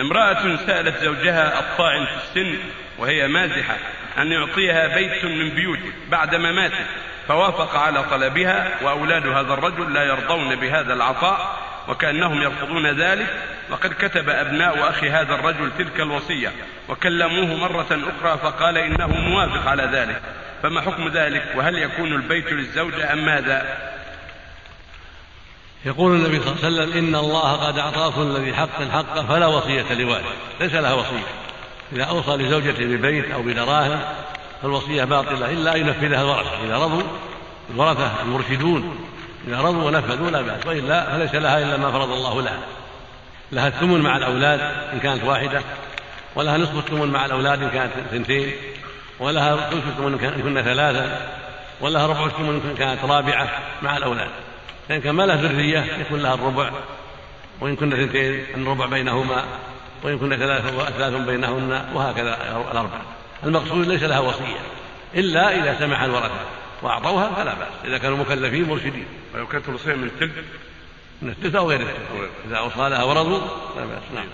امرأة سألت زوجها الطاعن في السن وهي مازحة أن يعطيها بيت من بيوته بعد مماته فوافق على طلبها وأولاد هذا الرجل لا يرضون بهذا العطاء وكأنهم يرفضون ذلك. وقد كتب أبناء أخي هذا الرجل تلك الوصية وكلموه مرة أخرى فقال إنه موافق على ذلك. فما حكم ذلك؟ وهل يكون البيت للزوجة أم ماذا؟ يقول النبي صلى الله عليه وسلم إن الله قد أعطى كل ذي حق حقه فلا وصية لوالد ليس لها وصية. إذا أوصى لزوجته ببيت أو بدراهم فالوصية باطلة إلا أن ينفذها الورثة. إذا رضوا الورثة المرشدون إذا رضوا ونفذوا لا بأس وإلا فليس لها إلا ما فرض الله لها. لها الثمن مع الأولاد إن كانت واحدة ولها نصف الثمن مع الأولاد إن كانت اثنتين ولها ثلث الثمن إن كنا ثلاثة ولها ربع الثمن إن كانت رابعة مع الأولاد. فإن كان ما له ذرية يكون لها الربع وإن كنا اثنتين الربع بينهما وإن كنا ثلاثة ثلاث بينهن وهكذا الأربع. المقصود ليس لها وصية إلا إذا سمح الورثة وأعطوها فلا بأس إذا كانوا مكلفين مرشدين. ولو كانت الوصية من الثلث من الثلث أو غير الثلث إذا أوصى لها ورضوا لا بأس نعم.